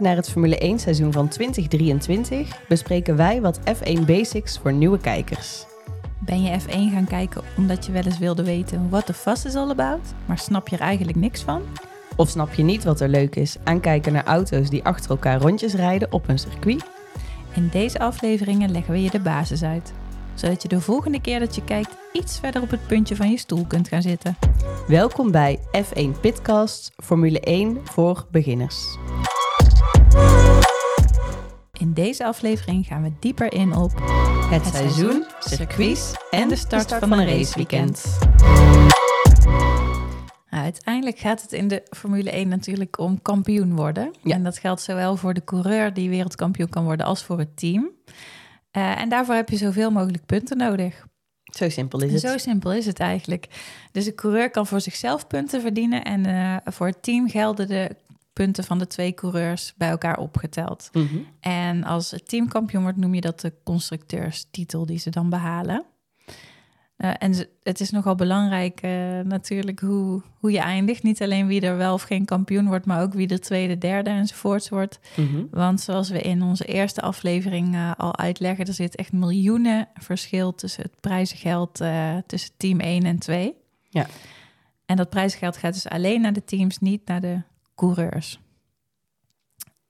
naar het Formule 1 seizoen van 2023 bespreken wij wat F1 Basics voor nieuwe kijkers. Ben je F1 gaan kijken omdat je wel eens wilde weten wat de vast is all about, maar snap je er eigenlijk niks van? Of snap je niet wat er leuk is aan kijken naar auto's die achter elkaar rondjes rijden op een circuit? In deze afleveringen leggen we je de basis uit, zodat je de volgende keer dat je kijkt iets verder op het puntje van je stoel kunt gaan zitten. Welkom bij F1 Pitcast Formule 1 voor beginners. In deze aflevering gaan we dieper in op Het, seizoen, circuits en de start, van een raceweekend. Nou, uiteindelijk gaat het in de Formule 1 natuurlijk om kampioen worden. Ja. En dat geldt zowel voor de coureur die wereldkampioen kan worden als voor het team. Eh, en daarvoor heb je zoveel mogelijk punten nodig. Zo simpel is het. Zo simpel is het eigenlijk. Dus de coureur kan voor zichzelf punten verdienen en eh, voor het team gelden de punten van de twee coureurs bij elkaar opgeteld. Mhm. En als het team kampioen wordt, noem je dat de constructeurstitel die ze dan behalen. Eh, en het is nogal belangrijk eh, natuurlijk hoe, hoe je eindigt. Niet alleen wie er wel of geen kampioen wordt, maar ook wie de tweede, derde enzovoorts wordt. Mhm. Want zoals we in onze eerste aflevering eh, al uitleggen, er zit echt miljoenen verschil tussen het prijzengeld tussen team 1 en 2. Ja. En dat prijzengeld gaat dus alleen naar de teams, niet naar de coureurs.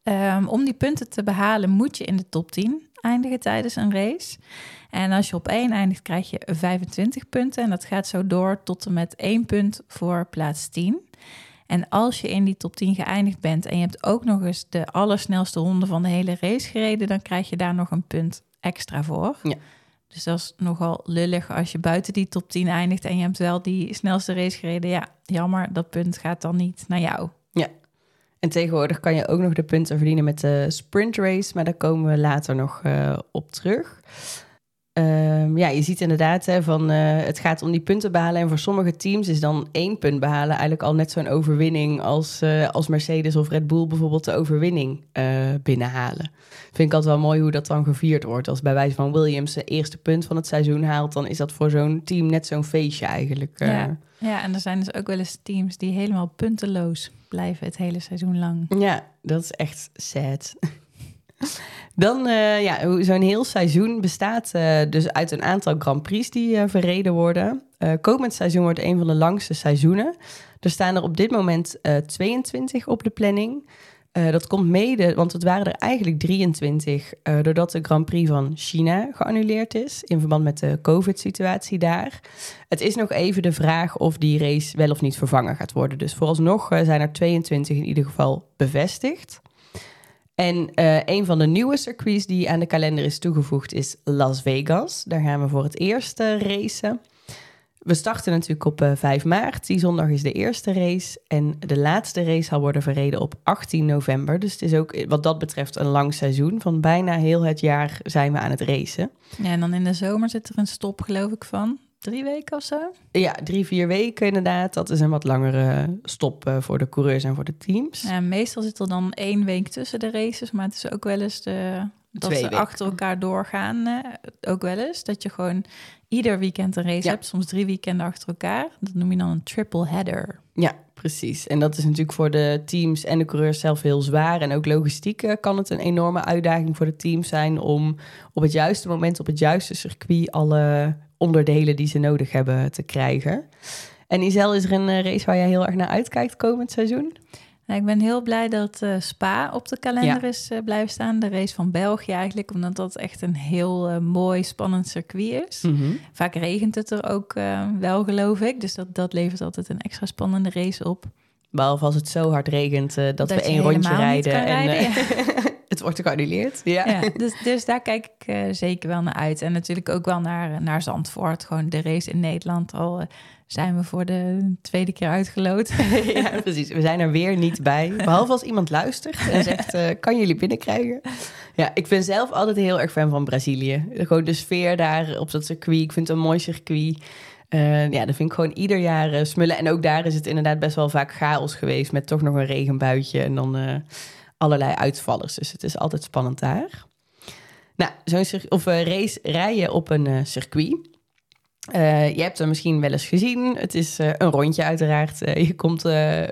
Ehm, om die punten te behalen moet je in de top 10 eindigen tijdens een race. En als je op 1 eindigt, krijg je 25 punten. En dat gaat zo door tot en met 1 punt voor plaats 10. En als je in die top 10 geëindigd bent en je hebt ook nog eens de allersnelste ronde van de hele race gereden, dan krijg je daar nog een punt extra voor. Ja. Dus dat is nogal lullig als je buiten die top 10 eindigt en je hebt wel die snelste race gereden. Ja, jammer, dat punt gaat dan niet naar jou. En tegenwoordig kan je ook nog de punten verdienen met de sprint race, maar daar komen we later nog eh, op terug. Ehm, ja, je ziet inderdaad hè, van eh, het gaat om die punten behalen. En voor sommige teams is dan één punt behalen eigenlijk al net zo'n overwinning als, eh, als Mercedes of Red Bull bijvoorbeeld de overwinning eh, binnenhalen. Vind ik altijd wel mooi hoe dat dan gevierd wordt. Als bij wijze van Williams zijn eerste punt van het seizoen haalt, dan is dat voor zo'n team net zo'n feestje eigenlijk. Ja. Ja, en er zijn dus ook wel eens teams die helemaal punteloos blijven het hele seizoen lang. Ja, dat is echt sad. Dan, eh, ja, zo'n heel seizoen bestaat eh, dus uit een aantal Grand Prix die eh, verreden worden. Komend seizoen wordt een van de langste seizoenen. Er staan er op dit moment eh 22 op de planning. Dat komt mede, want het waren er eigenlijk 23, eh, doordat de Grand Prix van China geannuleerd is in verband met de COVID-situatie daar. Het is nog even de vraag of die race wel of niet vervangen gaat worden. Dus vooralsnog zijn er 22 in ieder geval bevestigd. En eh, een van de nieuwe circuits die aan de kalender is toegevoegd is Las Vegas. Daar gaan we voor het eerst eh, racen. We starten natuurlijk op eh, 5 maart. Die zondag is de eerste race. En de laatste race zal worden verreden op 18 november. Dus het is ook eh, wat dat betreft een lang seizoen. Van bijna heel het jaar zijn we aan het racen. Ja, en dan in de zomer zit er een stop, geloof ik, van drie weken of zo. Ja, drie, vier weken inderdaad. Dat is een wat langere stop eh, voor de coureurs en voor de teams. Ja, meestal zit er dan één week tussen de races, maar het is ook wel eens de, dat Twee ze weken. achter elkaar doorgaan. eh, ook wel eens dat je gewoon ieder weekend een race Ja. hebt, soms drie weekenden achter elkaar. Dat noem je dan een triple header. Ja, precies. En dat is natuurlijk voor de teams en de coureurs zelf heel zwaar. En ook logistiek eh, kan het een enorme uitdaging voor de teams zijn om op het juiste moment, op het juiste circuit, alle onderdelen die ze nodig hebben te krijgen. En Isel, is er een eh, race waar jij heel erg naar uitkijkt komend seizoen? Nou, ik ben heel blij dat eh, Spa op de kalender Ja. is eh, blijven staan. De race van België eigenlijk, omdat dat echt een heel mooi, spannend circuit is. Vaak regent het er ook wel, geloof ik. Dus dat, dat levert altijd een extra spannende race op. Behalve als het zo hard regent dat, Dat we één rondje rijden. en rijden, wordt geannuleerd. Ja. Ja, dus, dus daar kijk ik eh, zeker wel naar uit. En natuurlijk ook wel naar, naar Zandvoort. Gewoon de race in Nederland. Al eh, zijn we voor de tweede keer uitgeloot. ja, precies. We zijn er weer niet bij. Behalve als iemand luistert en zegt, eh, kan jullie binnenkrijgen? Ja, ik ben zelf altijd heel erg fan van Brazilië. Gewoon de sfeer daar op dat circuit. Ik vind het een mooi circuit. Eh, ja, dat vind ik gewoon ieder jaar smullen. En ook daar is het inderdaad best wel vaak chaos geweest... met toch nog een regenbuitje en dan eh, allerlei uitvallers. Dus het is altijd spannend daar. Nou, zo'n of eh, race rijden op een eh, circuit... Eh, je hebt hem misschien wel eens gezien. Het is een rondje uiteraard. Je komt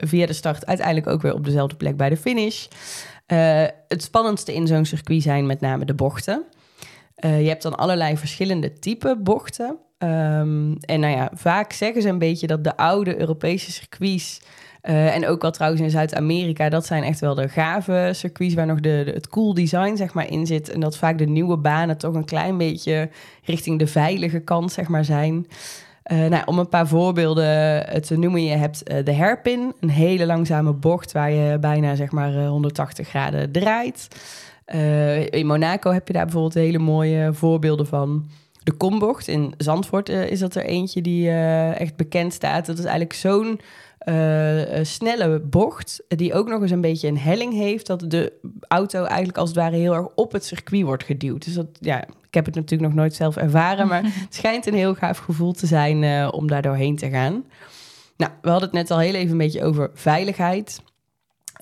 via de start uiteindelijk ook weer op dezelfde plek bij de finish. Uh, het spannendste in zo'n circuit zijn met name de bochten. Uh, je hebt dan allerlei verschillende type bochten. Um, en nou ja, vaak zeggen ze een beetje dat de oude Europese circuits uh, en ook wel trouwens in Zuid-Amerika, dat zijn echt wel de gave circuits waar nog de, het cool design zeg maar, in zit. En dat vaak de nieuwe banen toch een klein beetje richting de veilige kant zeg maar, zijn. Uh, nou, om een paar voorbeelden te noemen, je hebt uh, de hairpin, een hele langzame bocht waar je bijna zeg maar 180 graden draait. in Monaco heb je daar bijvoorbeeld hele mooie voorbeelden van. De kombocht in Zandvoort is dat er eentje die echt bekend staat. Dat is eigenlijk zo'n uh, snelle bocht, die ook nog eens een beetje een helling heeft, dat de auto eigenlijk als het ware heel erg op het circuit wordt geduwd. Dus dat, ja, ik heb het natuurlijk nog nooit zelf ervaren, maar het schijnt een heel gaaf gevoel te zijn om daar doorheen te gaan. Nou, we hadden het net al heel even een beetje over veiligheid.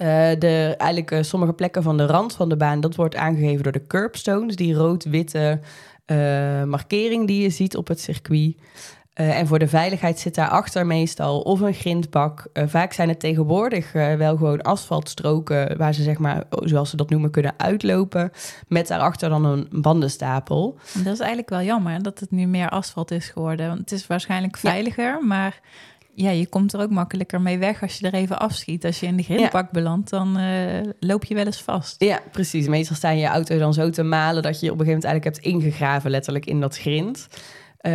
Uh, de, eigenlijk sommige plekken van de rand van de baan, dat wordt aangegeven door de curbstones, die rood-witte markering die je ziet op het circuit. Uh, en voor de veiligheid zit daarachter meestal of een grindbak. Uh, vaak zijn het tegenwoordig uh, wel gewoon asfaltstroken waar ze zeg maar, zoals ze dat noemen, kunnen uitlopen. Met daarachter dan een bandenstapel. Dat is eigenlijk wel jammer dat het nu meer asfalt is geworden. Want het is waarschijnlijk veiliger, ja. maar ja, je komt er ook makkelijker mee weg als je er even afschiet. Als je in de grindbak ja. belandt, dan loop je wel eens vast. Ja, precies. Meestal staan je auto dan zo te malen dat je op een gegeven moment eigenlijk hebt ingegraven letterlijk in dat grind. Uh,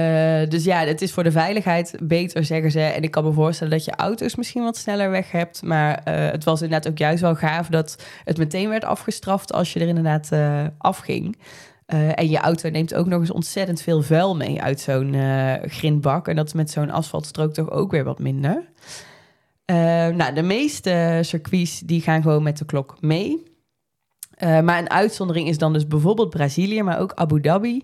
dus ja, het is voor de veiligheid beter, zeggen ze. En ik kan me voorstellen dat je auto's misschien wat sneller weg hebt. Maar uh, het was inderdaad ook juist wel gaaf dat het meteen werd afgestraft als je er inderdaad afging. en je auto neemt ook nog eens ontzettend veel vuil mee uit zo'n grindbak. En dat is met zo'n asfaltstrook toch ook weer wat minder. nou, de meeste circuits die gaan gewoon met de klok mee. maar een uitzondering is dan dus bijvoorbeeld Brazilië, maar ook Abu Dhabi.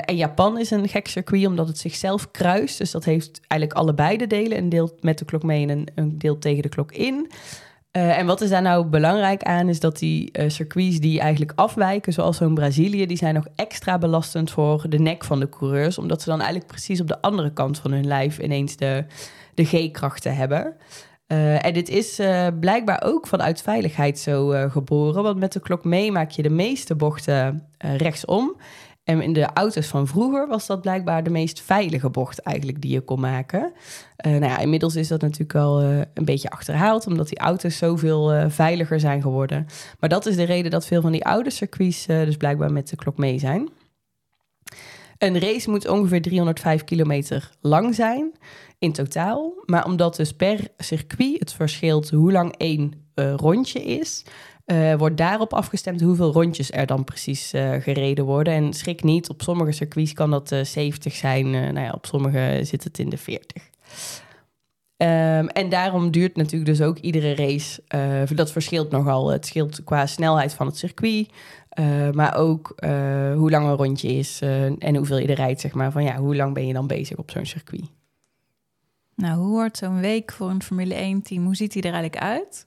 En Japan is een gek circuit omdat het zichzelf kruist. Dus dat heeft eigenlijk allebei de delen. Een deel met de klok mee en een, een deel tegen de klok in. Uh, en wat is daar nou belangrijk aan, is dat die uh, circuits die eigenlijk afwijken, zoals zo'n Brazilië, die zijn nog extra belastend voor de nek van de coureurs, omdat ze dan eigenlijk precies op de andere kant van hun lijf ineens de, de G-krachten hebben. Uh, en dit is blijkbaar ook vanuit veiligheid zo geboren, want met de klok mee maak je de meeste bochten rechtsom. En in de auto's van vroeger was dat blijkbaar de meest veilige bocht eigenlijk die je kon maken. Uh, nou ja, inmiddels is dat natuurlijk al uh, een beetje achterhaald, omdat die auto's zoveel uh, veiliger zijn geworden. Maar dat is de reden dat veel van die oude circuits dus blijkbaar met de klok mee zijn. Een race moet ongeveer 305 kilometer lang zijn in totaal. Maar omdat dus per circuit het verschilt hoe lang één rondje is, uh, wordt daarop afgestemd hoeveel rondjes er dan precies uh, gereden worden. En schrik niet, op sommige circuits kan dat uh, eh, 70 zijn. nou ja, op sommige zit het in de 40. Um, ehm, en daarom duurt natuurlijk dus ook iedere race. dat verschilt nogal. Het scheelt qua snelheid van het circuit. maar ook hoe lang een rondje is. en hoeveel je er rijdt, zeg maar. Van ja, hoe lang ben je dan bezig op zo'n circuit? Nou, hoe wordt zo'n week voor een Formule 1-team? Hoe ziet die er eigenlijk uit?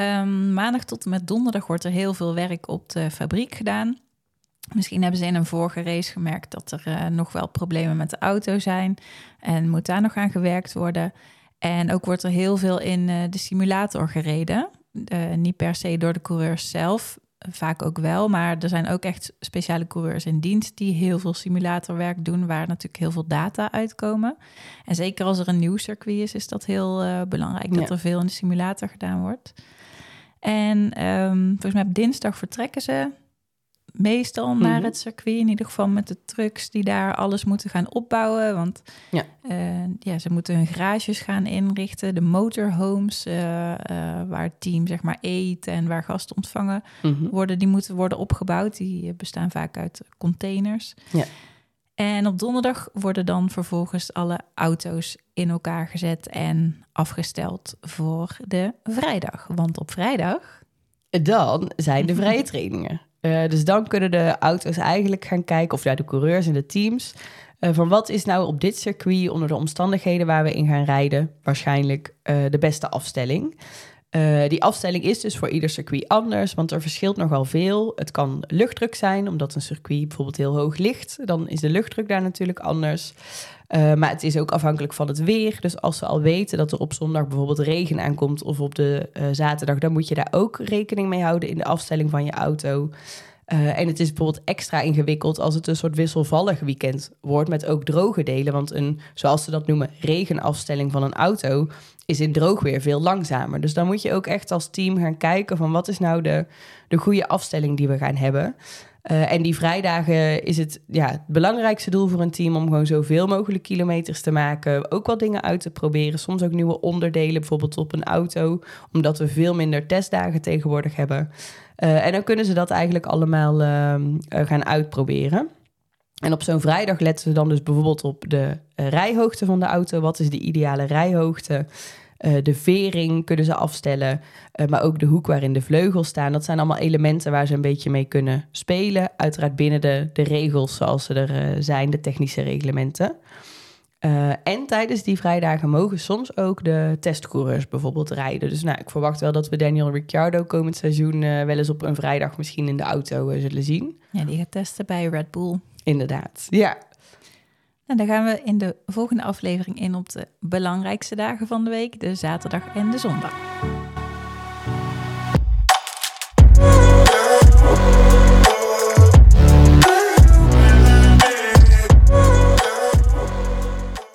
Um, maandag tot en met donderdag wordt er heel veel werk op de fabriek gedaan. Misschien hebben ze in een vorige race gemerkt dat er uh, nog wel problemen met de auto zijn en moet daar nog aan gewerkt worden. En ook wordt er heel veel in uh, de simulator gereden. Uh, niet per se door de coureurs zelf, vaak ook wel, maar er zijn ook echt speciale coureurs in dienst die heel veel simulatorwerk doen, waar natuurlijk heel veel data uitkomen. En zeker als er een nieuw circuit is, is dat heel belangrijk dat er veel in de simulator gedaan wordt. En um, volgens mij op dinsdag vertrekken ze meestal naar mhm. het circuit. In ieder geval met de trucks die daar alles moeten gaan opbouwen. Want ja. Uh, ja, ze moeten hun garages gaan inrichten. De motorhomes uh, uh, waar het team zeg maar eet en waar gasten ontvangen mhm. worden. Die moeten worden opgebouwd. Die bestaan vaak uit containers. Ja. En op donderdag worden dan vervolgens alle auto's in elkaar gezet en afgesteld voor de vrijdag. Want op vrijdag. Dan zijn de vrije trainingen. Uh, dus dan kunnen de auto's eigenlijk gaan kijken, of ja, de coureurs en de teams, uh, van wat is nou op dit circuit onder de omstandigheden waar we in gaan rijden, waarschijnlijk uh, de beste afstelling. Uh, die afstelling is dus voor ieder circuit anders, want er verschilt nogal veel. Het kan luchtdruk zijn, omdat een circuit bijvoorbeeld heel hoog ligt. Dan is de luchtdruk daar natuurlijk anders. Uh, maar het is ook afhankelijk van het weer. Dus als ze al weten dat er op zondag bijvoorbeeld regen aankomt of op de uh, zaterdag, dan moet je daar ook rekening mee houden in de afstelling van je auto. Uh, en het is bijvoorbeeld extra ingewikkeld als het een soort wisselvallig weekend wordt met ook droge delen. Want een, zoals ze dat noemen, regenafstelling van een auto is in droog weer veel langzamer. Dus dan moet je ook echt als team gaan kijken van wat is nou de, de goede afstelling die we gaan hebben. Uh, en die vrijdagen is het, ja, het belangrijkste doel voor een team om gewoon zoveel mogelijk kilometers te maken. Ook wel dingen uit te proberen. Soms ook nieuwe onderdelen, bijvoorbeeld op een auto, omdat we veel minder testdagen tegenwoordig hebben. Uh, en dan kunnen ze dat eigenlijk allemaal uh, gaan uitproberen. En op zo'n vrijdag letten ze dan dus bijvoorbeeld op de rijhoogte van de auto. Wat is de ideale rijhoogte? Uh, de vering kunnen ze afstellen, uh, maar ook de hoek waarin de vleugels staan. Dat zijn allemaal elementen waar ze een beetje mee kunnen spelen. Uiteraard binnen de, de regels zoals ze er uh, zijn, de technische reglementen. en tijdens die vrijdagen mogen soms ook de testcoureurs bijvoorbeeld rijden. Dus nou, ik verwacht wel dat we Daniel Ricciardo komend seizoen wel eens op een vrijdag misschien in de auto zullen zien. Ja, die gaat testen bij Red Bull. Inderdaad, ja. En dan gaan we in de volgende aflevering in op de belangrijkste dagen van de week, de zaterdag en de zondag.